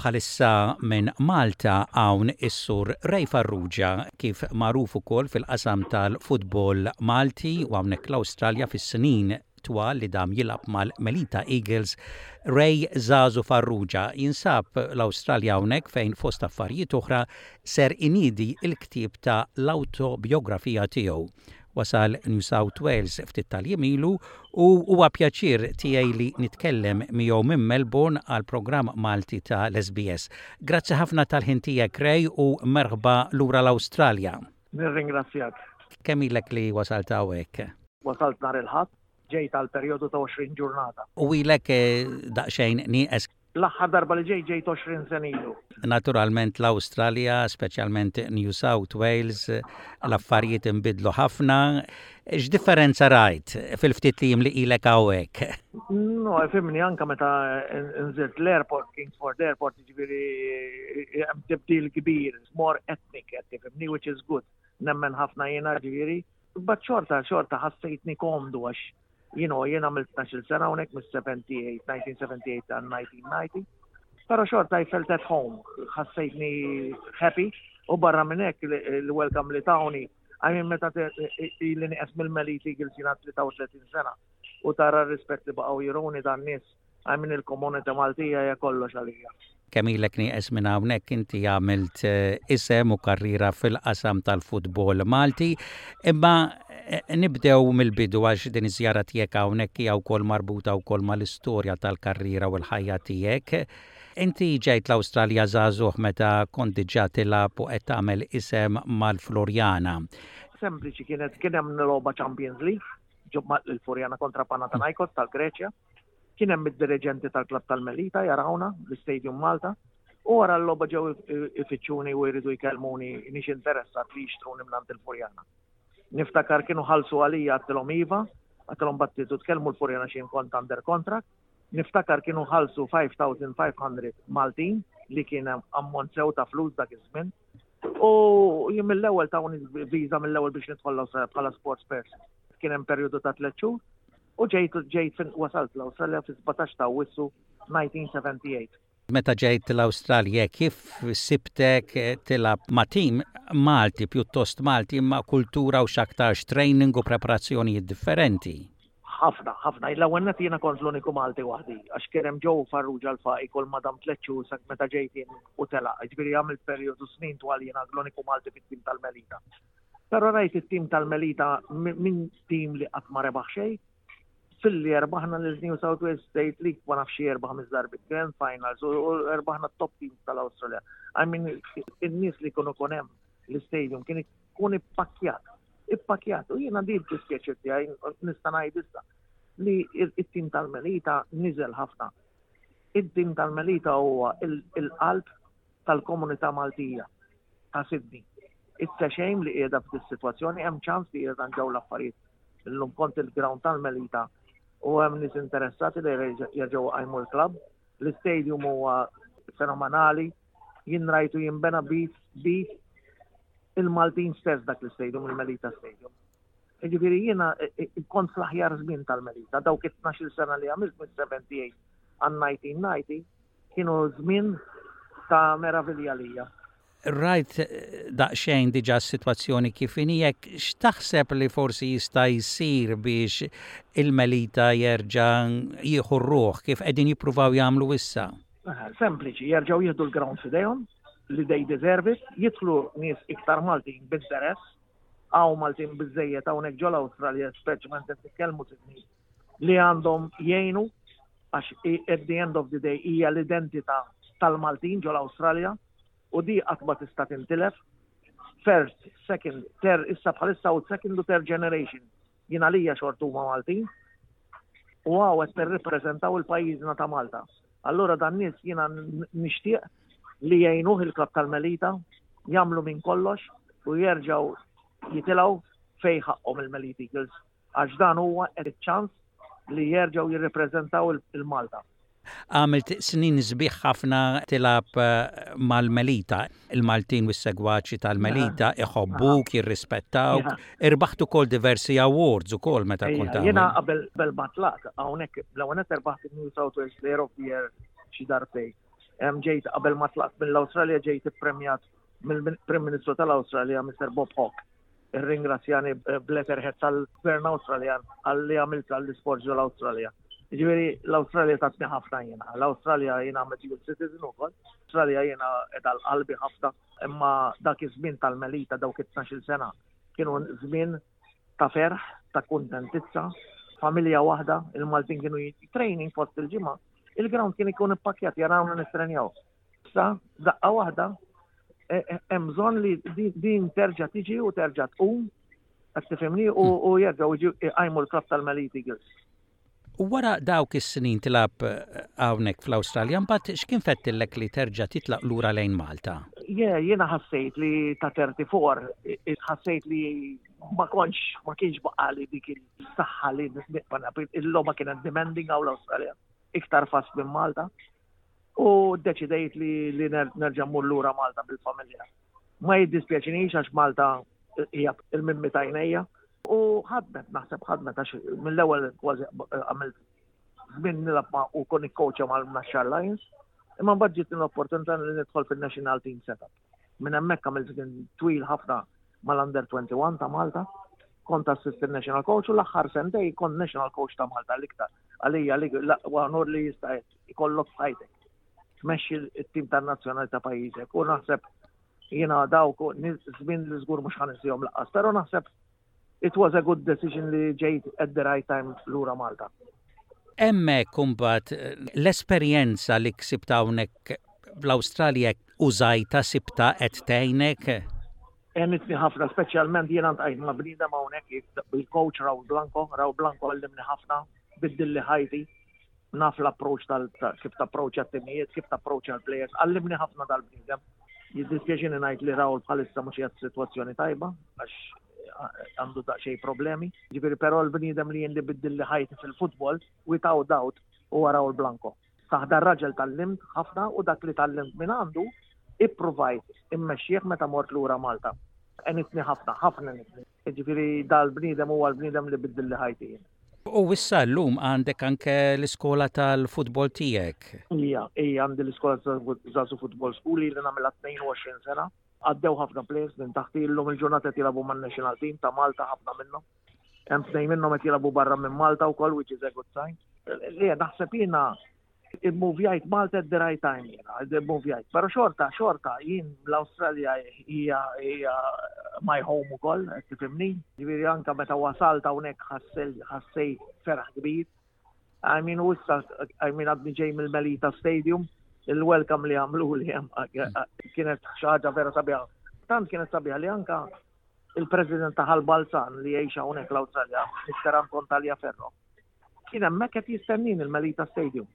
Bħalissa minn Malta hawn is-Sur Ray Farrugia, kif magħruf ukoll fil-qasam tal-futbol Malti u hawnhekk l-Awstralja fis-snin twal li dam jilgħab mal-Melita Eagles, Ray Żagħżugħ Farrugia jinsab l-Awstralja hawnhekk fejn fost affarijiet oħra ser iniedi l-ktieb ta' l-awtobjografija tiegħu wasal New South Wales ftit tal-jiem ilu u huwa pjaċir tiegħi li nitkellem miegħu minn Melbourne għall-programm Malti ta' l-SBS. Grazzi ħafna tal-ħin tiegħek Ray u merħba lura l-Awstralja. Nirringrazzjak. Kemm ilek li wasalt hawnhekk? Wasalt nhar il-Ħadd, ġejt għal perjodu ta' 20 ġurnata. U ilek daqsxejn nieqes? L-aħħar darba li ġejt ġejt għoxrin sena ilu. Naturalment l-Awstralja, speċjalment New South Wales, l-affarijiet inbidlu ħafna. X'differenza rajt fil-ftit li jim li ilek hawnhekk? No, fimni anka meta nżirt l-airport, Kingsford Airport, ġifieri hemm tibdil kbir, more ethnic, fimni, which is good. Nemmen ħafna jiena ġifieri Imbagħad xorta xorta ħassejtni komdu għax jien jien għamilt 12 sena hawnhekk mis-78, 1978 ta' 1990. Però xorta I felt at home, ħassejtni happy u barra minn hekk il-welcome li tawni għajmin meta li nieqes mill-meliti għil-sina 33 sena u tara rispett li baqgħu jiruni dan nies I mean il-komunità Maltija hija kollox għalija. Kemm ilek nieqes minn hawnhekk inti għamilt eh, isem u karriera fil-qasam tal-futbol Malti, imma eh, nibdew mill-bidu għax din iż-żjara tiegħek hawnhekk hija wkoll marbuta wkoll mal-istorja tal-karriera u l-ħajja tiegħek. Inti ġejt l-Awstralja żagħżugħ meta kont diġà tilgħab u qed tagħmel isem mal-Florjana. Sempliċi kienet kien hemm logħba Champions League ġobmat l-Furjana kontra Panathinaikos tal-Greċja. Kien hemm id-diriġenti tal-klabb tal-Melita jarawna l-Stadium Malta u wara l-logħba ġew ifittxuni u jridu jkellmuni nix interessat li jixtruni mingħand il-Furjana. Niftakar kienu ħalsu għalija għattilhom iva, għattilhom battitu tkellmu l-Furjana xi kont under contract. Niftakar kienu ħalsu 5500 Maltin li kien ammont sew ta' flus dak iż-żmien. U jien mill-ewwel tawni viża mill-ewwel biex nidħol bħala sports person. Kien hemm perjodu ta' tliet xhur u ġejt ġejt fin wasalt l-Awstralja fis-17 ta' Awwissu 1978. Meta ġejt l-Awstralja kif sibtek tilgħab ma' tim Malti pjuttost Malti imma kultura u x'aktarx training u preparazzjonijiet differenti? Ħafna, ħafna. L-ewwel nett jiena kont l-uniku Malti waħdi għax kien hemm Joe Farrugia l-Faqi kull ma dam tliet xhur sa meta ġejt jien u telaq. Jiġifieri għamilt perjodu snin twal jiena l-uniku Malti fit-tim tal-Melita. Però rajt it-tim tal-Melita minn tim li qatt ma rebaħ xejn. Filli erbaħna l-New South Wales State League ma nafx erbaħ miż darbit Grand Finals u erbaħna t-top team tal-Awstralja. I mean, in-nies li kunu kun hemm l-istadium kien ikun ippakjat. Ippakjat u jiena di dispjaċir tiegħi nista' ngħid issa li it-tim tal-Melita niżel ħafna. It-tim tal-Melita huwa il-qalb tal-komunità Maltija ta' Sydney. It's a shame li qiegħda f'dis sitwazzjoni, hemm ċans li jirranġaw l-affarijiet illum kont il-ground tal-Melita u hemm nies interessati li jerġgħu qajmu l-klabb. L-istadium huwa fenomenali, jien rajtu jinbena bit bit il-Maltin stess dak l-istadium, il-Melita Stadium. Ġifiri jiena e, e, e, kont fl-aħjar żmien tal-Melita, dawk it-12 sena li għamilt minn 78 għan 1990, Kienu żmien ta' meravilja lija. Rajt eh, daqsxejn diġà s-sitwazzjoni kif inhi jekk x'taħseb li forsi jista' jsir biex il-Melita jerġa' jieħu r-ruħ kif qegħdin jippruvaw jagħmlu issa? Eh, sempliċi, jerġgħu jieħdu l-ground f'idejhom li they deserve it, jidħlu nies iktar Maltin b'interess, għaw Maltin biżejjed hawnhekk ġol Awstralja, speċjalment qed nitkellmu li għandhom jgħinu għax at the end of the day hija l-identità tal-Maltin ġol Awstralja u di qatt ma tista' tintilef. First, second, ter issa bħalissa u second u ter generation jien għalija xortu huma Maltin u għaw qed nirrippreżentaw il-pajjiżna ta' Malta. Allura dan nies jiena nixtieq li jgħinuh il-klab tal-Melita, jagħmlu minn kollox u jerġgħu jitilgħu fej ħaqqhom il-Meliti Girls. għax dan huwa ċ-ċans li jerġgħu jirrepreżentaw il-Malta. Għamilt snin sbieħ ħafna tilgħab eh, mal-Melita. Il-Maltin u s-segwaċi tal-Melita iħobbuk, jirrispettawk. Irbaħt ukoll diversi awards ukoll meta kont Jiena qabel ma tlaq hawnhekk l-ewwel erbaħt il-New South Wales Player of the Year xi darbtej. Ġejt qabel ma tlaq mill-Awstralja ġejt ippremjat mill-Prim Ministru tal-Awstralja Mr. Bob Hawke Irringrazzjani b'letterhead tal-Gvern Awstraljan għall-li għamilt għall-isports ġo l-Awstralja. Ġifieri l-Awstralja tatni ħafna jiena. L-Awstralja jiena għamilt dual citizen ukoll. L-Awstralja jiena qed għal qalbi ħafna imma dak iż-żmien tal-Melita dawk it-tnax-il sena kienu żmien ta' ferħ, ta' kuntentizza, familja waħda, il-Maltin kienu training fost il-ġimgħa, il-ground kien ikun ippakjat jarawna nistrenjaw. Sa, daqqa waħda, e, e, hemm bżonn li din terġa' tiġi u terġa' tqum, qed tifhimni u hmm. jerġgħu jqajmu l-klabb tal-Malay Tigers. U wara dawk is-snin tilab e, hawnhekk fl-Awstralja mbagħad x'kien fettillek li terġa' titlaq lura lejn Malta? Je, jiena ħassejt li ta' 34 ħassejt li ma konċ ma kienx baqali dik il-saħħa li nisbiq il-logħba kienet demanding għaw l-Awstralja iktar fast minn Malta u ddeċidejt li, li nerġa' mmur lura Malta bil-familja. Ma jiddispjaċinix għax Malta hija il-mimmi tajnejja. U ħadmet, naħseb ħadmet għax mill-ewwel kważi għamilt żmien nilab ma' u kon ikkoċja mal-Naxxar Lions. Imma mbagħad ġietni l-opportunità li nidħol fin-national team setup. Minn hemmhekk għamilt żmien twil ħafna mal-Under 21 ta' Malta, kont assistant national coach u l-aħħar sentej kont national coach ta' Malta l-iktar. Għalija li għanur li jista' jkollok f'ħajtek. Tmexxi t-tim tan-nazzjonali ta' pajjiżek u naħseb jiena dawk żmien li żgur mhux ħanisihom laqas, però naħseb It was a good decision li ġejt at the right time lura Malta. Hemmhekk imbagħad l-esperjenza li ksibt hawnhekk fl-Awstralja użajtha sibtha qed tgħinek? Għenitni ħafna, speċjalment jiena ntqajt ma' bniedem hawnhekk bil-coach Raul Blanco, Raul Blanco għallimni ħafna, biddilli ħajti. naf l-approċ tal kif tapproċċja t-timijiet, kif tapproċċja l-players, għallimni ħafna dal-bniedem. Jiddispjaċini ngħid li Raul bħalissa mhux jgħat sitwazzjoni tajba għax għandu daqsxejn problemi. Ġifieri però l-bniedem li jien li biddilli ħajti fil-futbol without doubt huwa Raul Blanco. Taħda raġel tal-limt ħafna u dak li tal-limt minn għandu ipprovajt immexxieħ meta mort lura Malta. Enitni ħafna, ħafna enitni. Jiġifieri dal-bniedem huwa l-bniedem li biddilli ħajti. U issa llum għandek anke l-iskola tal-futbol tiegħek. Ija, ija għandi l-iskola tal-Zazu Futbol School li nagħmilha 22 sena. Għaddew ħafna players minn taħti illum il-ġurnata qed jilagħbu man-national team ta' Malta ħafna minnhom. Hemm tnejn minnhom qed jilagħbu barra minn Malta wkoll which is a good sign. Li naħseb jiena immuvjajt Malta at the right time jena, immuvjajt. Pero xorta, xorta, jien l-Australia hija my home u koll, tifimni. Ġviri anka meta wasalta unek ħassej ferħ kbir. I mean, u issa, I mean, għadni ġej mill-Melita Stadium, il-welcome li għamlu li jem, kienet xaġa vera sabiħa. Tant kienet sabiħa li anka il-President taħal Balzan li jiexa unek l-Australia, Mr. Anton Talja Ferro Kien hemmhekk qed jistennin il-Melita Stadium.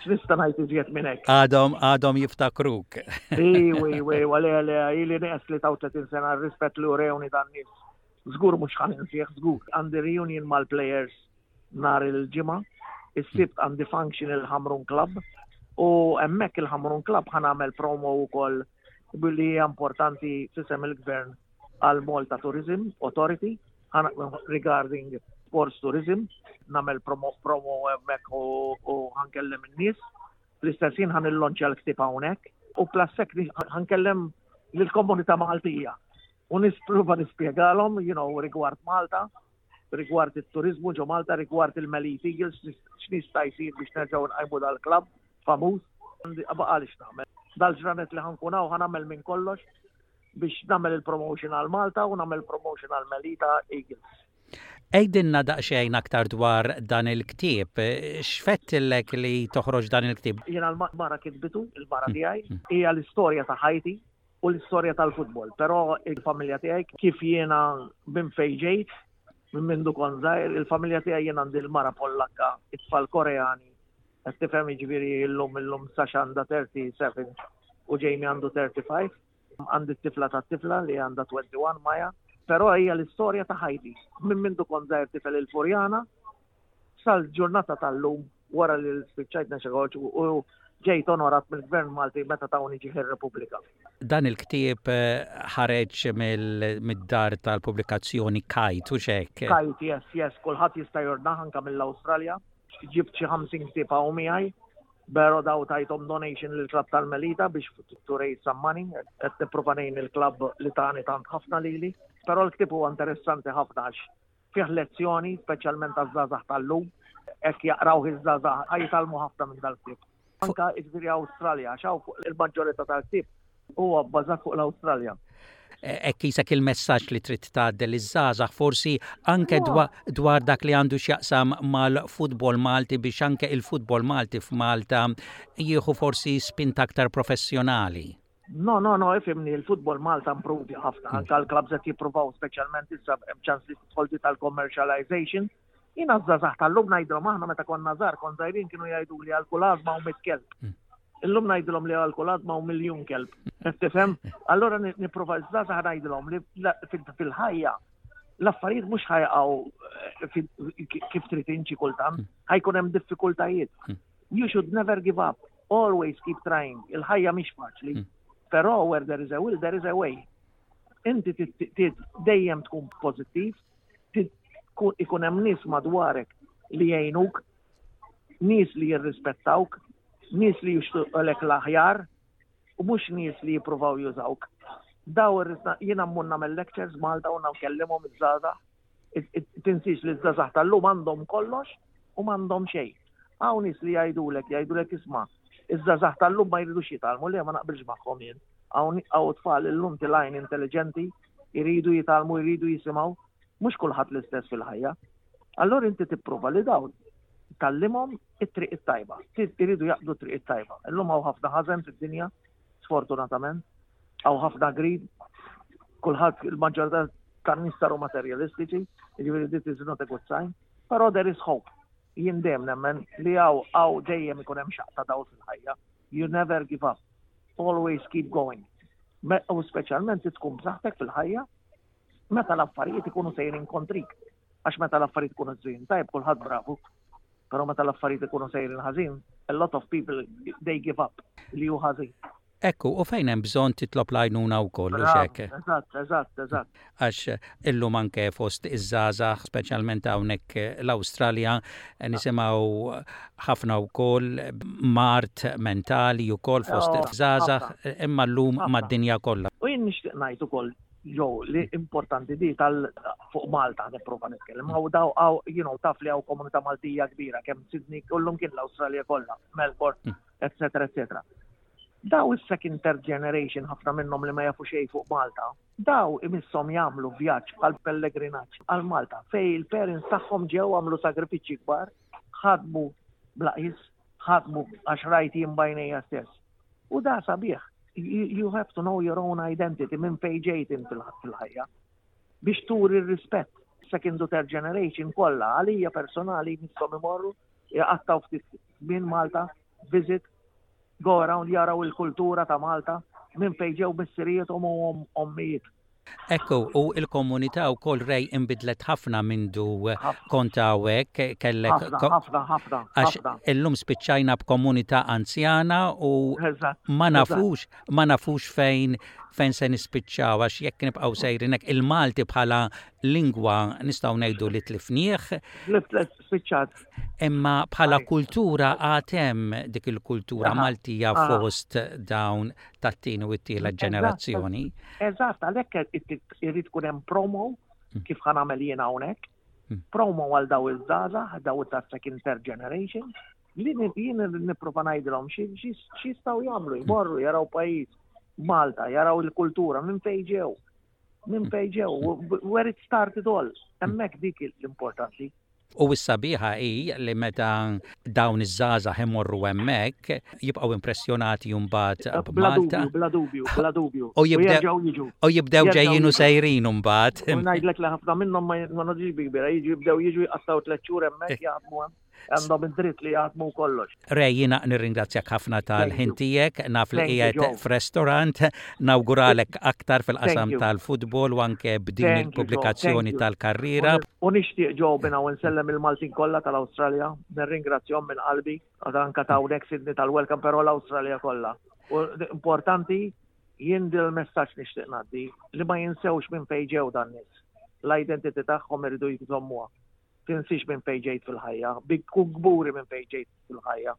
X'nista' ngħid iżjed minn hekk. Għadhom għadhom jiftakruk. Iwi, iwi, għale għale, ili neqes li taw 30 sena rispett li urewni dan nies. Żgur mhux ħan insieħ, żgur. Għandi reunion mal-players nhar il-ġimgħa, is-sibt għandi function il-Hamrun Club u hemmhekk il-Hamrun Club ħan għamel promo wkoll billi hija importanti fisem il-Gvern għal Malta Tourism Authority regarding sports tourism, namel promo promo hemmhekk u ħankellem in-nies. Fl-istess jien ħan il-lonċja l-ktib hawnhekk u plassek ħankellem lill-komunità Maltija u nispruva nispjegalhom, you know, rigward Malta, rigward it-turizmu ġo Malta, rigward il-Meliti, x'nista jsir biex nerġgħu nqajmu dal-klabb famuż, għandi baqali x'nagħmel. Dal-ġranet li ħankun hawn ħanagħmel minn kollox biex nagħmel il-promotion għal Malta u nagħmel promotion għal Melita Eagles. Ejdinna daqxejn aktar dwar dan il-ktib, x'fettillek li toħroġ dan il-ktib? Jena l-mara kitbitu, il-mara mm. tiegħi, mm. hija l-istorja ta' ħajti u l-istorja tal-futbol, però il-familja tiegħi kif jiena minn fejġejt, minn mindu konzajr, il-familja tiegħi jiena għandi l-mara Pollakka, it-tfal Koreani, Qed tifhem jiġifieri illum illum Sasha għandha 37 u Jamie għandu 35. Għandi t-tifla tat-tifla li għandha 21 Maja. Però hija l-istorja ta' ħajti. Minn mindu kont żgħir tifel il-Furjana sal-ġurnata tal-lum wara li l-spiċċajt nexegoġ u ġejt onorat mill-Gvern Malti meta tawni ġieħ ir-Repubblika. Dan il-ktieb eh, ħareġ mid-dar tal-pubblikazzjoni Kajt u xek. Kajt, yes, yes, kulħadd jista' jornaħ anka mill-Awstralja. Ġibt xi 50 ktieb hawn miegħi, Bero daw tajtom donation lil klab tal-Melita biex to raise some money, qed nipprova ngħin il-klab li tani tant ħafna lili. Però l-ktieb huwa interessanti ħafna għax fih lezzjoni, speċjalment għaż-żgħażagħ tal-lum, hekk jaqraw iż-żgħażagħ ħajtalmu ħafna minn dal-ktieb. Anke ġifieri Awstralja, għax hawn fuq il-maġġorità tal-ktieb huwa bbażat fuq l-Awstralja. Hekk e, isek il-messaġġ li trid tgħaddel iż-żgħażagħ forsi anke dwar dak li għandu x'jaqsam mal-futbol Malti biex anke il-futbol Malti f'Malta jieħu forsi spint aktar professjonali. No, no, no, ifimni, il-futbol Malta improvja ħafna, anka l-klabs qed jippruvaw speċjalment issa hemm ċans li tħoldi tal-commercialization, Jiena żgħażagħ tal-lum ngħidilhom aħna meta konna żgħar kon żgħirin kienu jgħiduli għal kull għażma u mit kelb. Hmm. Illum ngħidilhom li għal kull għażma u miljun kelb. Tifhem? Allura nipprova żgħażagħ ngħidilhom li fil-ħajja l-affarijiet mhux ħajqgħu eh, kif trid inċi kultant, hmm. ħajkun hemm diffikultajiet. Hmm. You should never give up, always keep trying. Il-ħajja mhix faċli. Hmm. Però where there is a will, there is a way. inti dejjem tkun pożittiv, ikun hemm nies madwarek li jgħinuk, nies li jirrispettawk, nies li jixtuqlek l-aħjar, u mhux nies li jippruvaw jużawk. Daw jiena mmur nagħmel lectures Malta u nkellimhom iż-żgħażagħ Tinsiex li żgħażagħ tal-lum għandhom kollox u m'għandhom xejn. Hawn nies li jgħidulek, jgħidulek isma' iż-żgħażagħ tal-lum ma jridux jitgħallmu le ma naqbilx magħhom jien. Hawn hawn tfal illum tilgħin intelliġenti, jridu jitgħallmu, jridu jisimgħu. Mhux kulħadd l-istess fil-ħajja. Allora inti tipprova li dawn tallimhom it-triq it-tajba. Iridu jaqdu triq it-tajba. Illum hawn ħafna ħażen fid-dinja sfortunatament. Għaw ħafna grid, kullħat il-maġġorità tan-nies saru materjalistiċi, jiġifieri dit is not a good sign, però there is hope. Jien dejjem nemmen li għaw għaw dejjem ikun hemm xaqta dawl fil-ħajja. You never give up. Always keep going. U speċjalment tkun b'saħħtek fil-ħajja meta l-affarijiet ikunu sejrin kontrik. Għax meta l-affarijiet ikunu sejrin tajjeb kulħadd bravu. Però meta l-affarijiet ikunu sejrin ħażin, a lot of people they give up li hu ħażin. Ekku, u fejn hemm bżonn titlob l-għajnuna wkoll u x'hekk. Eżatt, eżatt, eżatt. Għax illum anke fost iż-żgħażagħ, speċjalment hawnhekk l-Awstralja, nisimgħu ħafna wkoll mart mentali wkoll fost iż-żgħażagħ, imma llum mad-dinja kollha. U jien nixtieq ngħid ukoll Jo, li importanti di tal fuq Malta nipprova nitkellem. Għaw daw għaw, you know, taf li għaw komunità Maltija kbira, kemm Sydney, kollum kien l-Awstralja kollha, Melbourne, eccetera, hmm. eccetera. Daw is-second third generation ħafna minnhom li ma jafu xejn fuq Malta, daw imissom jagħmlu vjaġġ għal pellegrinaġġ għal Malta fej il-parents tagħhom ġew għamlu sagrifiċċji kbar, ħadmu blaqis ħadmu għax rajt jien bajnejja stess. U da sabiħ, you have to know your own identity minn fejn ġejt fil-ħajja biex turi r-rispett second u third generation kollha għalija personali miskom imorru jaqattaw ftit minn Malta, visit, go around jaraw il-kultura ta' Malta minn fejn ġew missirijiet u ommijiet. Hekk hu, u l-komunità wkoll Ray inbidlet ħafna mindu kont hawnhekk, kellek ko- Ħafna, ħafna, ħafna, għax ħafna. illum spiċċajna b'komunità anzjana u Eżatt, ma eżatt. nafux, ma nafux fejn, fejn se nispiċċaw għax jekk nibqgħu sejrin hekk, il-Malti bħala lingwa nistgħu ngħidu li tlifnieh, Tlifnet, spiċċat. imma bħala Għalih. kultura għad hemm dik il-kultura Aha, Maltija aha. fost dawn, tat-tieni u t-tielet ġenerazzjoni. Eżatt, għalhekk irid tkun hemm promo hmm. kif ħan għamel jien hawnhekk. Hmm. Promo għal daw iż-żgħażagħ, daw ta' second third generation, li jien nipprova ngħidilhom x'jistgħu jagħmlu, hmm. jmorru jaraw pajjiż Malta, jaraw il-kultura minn fejn ġew. Minn fejn ġew, where it started all. Hemmhekk dik l-importanti. U s-sabiħa hi li meta dawn iż-żgħażagħ imorru hemmhekk, jibqgħu impressjonati mbagħad b'Malta. Bla dubju, bla dubju, bla dubju. U jerġgħu jiġu. U jibdew ġejjin u sejrin mbagħad. U ngħidlek li ħafna minnhom ma jitħoġġux bi kbira, jiġu jibdew jiġu jqattgħu tliet xhur hemmhekk, jaħdmu hemm, għandhom id-dritt li jaħdmu u kollox. Ray, jiena nirringrazzjak ħafna tal-ħin tiegħek, naf li qiegħed f'restorant, nawguralek aktar fil-qasam tal-futbol u anke b'din il-pubblikazzjoni tal-karriera. U nixtieq ġo bina u nsellem il-Maltin kollha tal-Awstralja, nirringrazzjahom minn qalbi, għadha anke ta' hawnhekk sidni tal-welcome però l-Awstralja kollha. U importanti jien dil messaġġ nixtieq ngħaddi li ma jinsewx minn fejn ġew dan nies. L-identity tagħhom irridu jżommuha. tinsiex minn fejn ġejt fil-ħajja, bi kun kburi minn fejn ġejt fil-ħajja.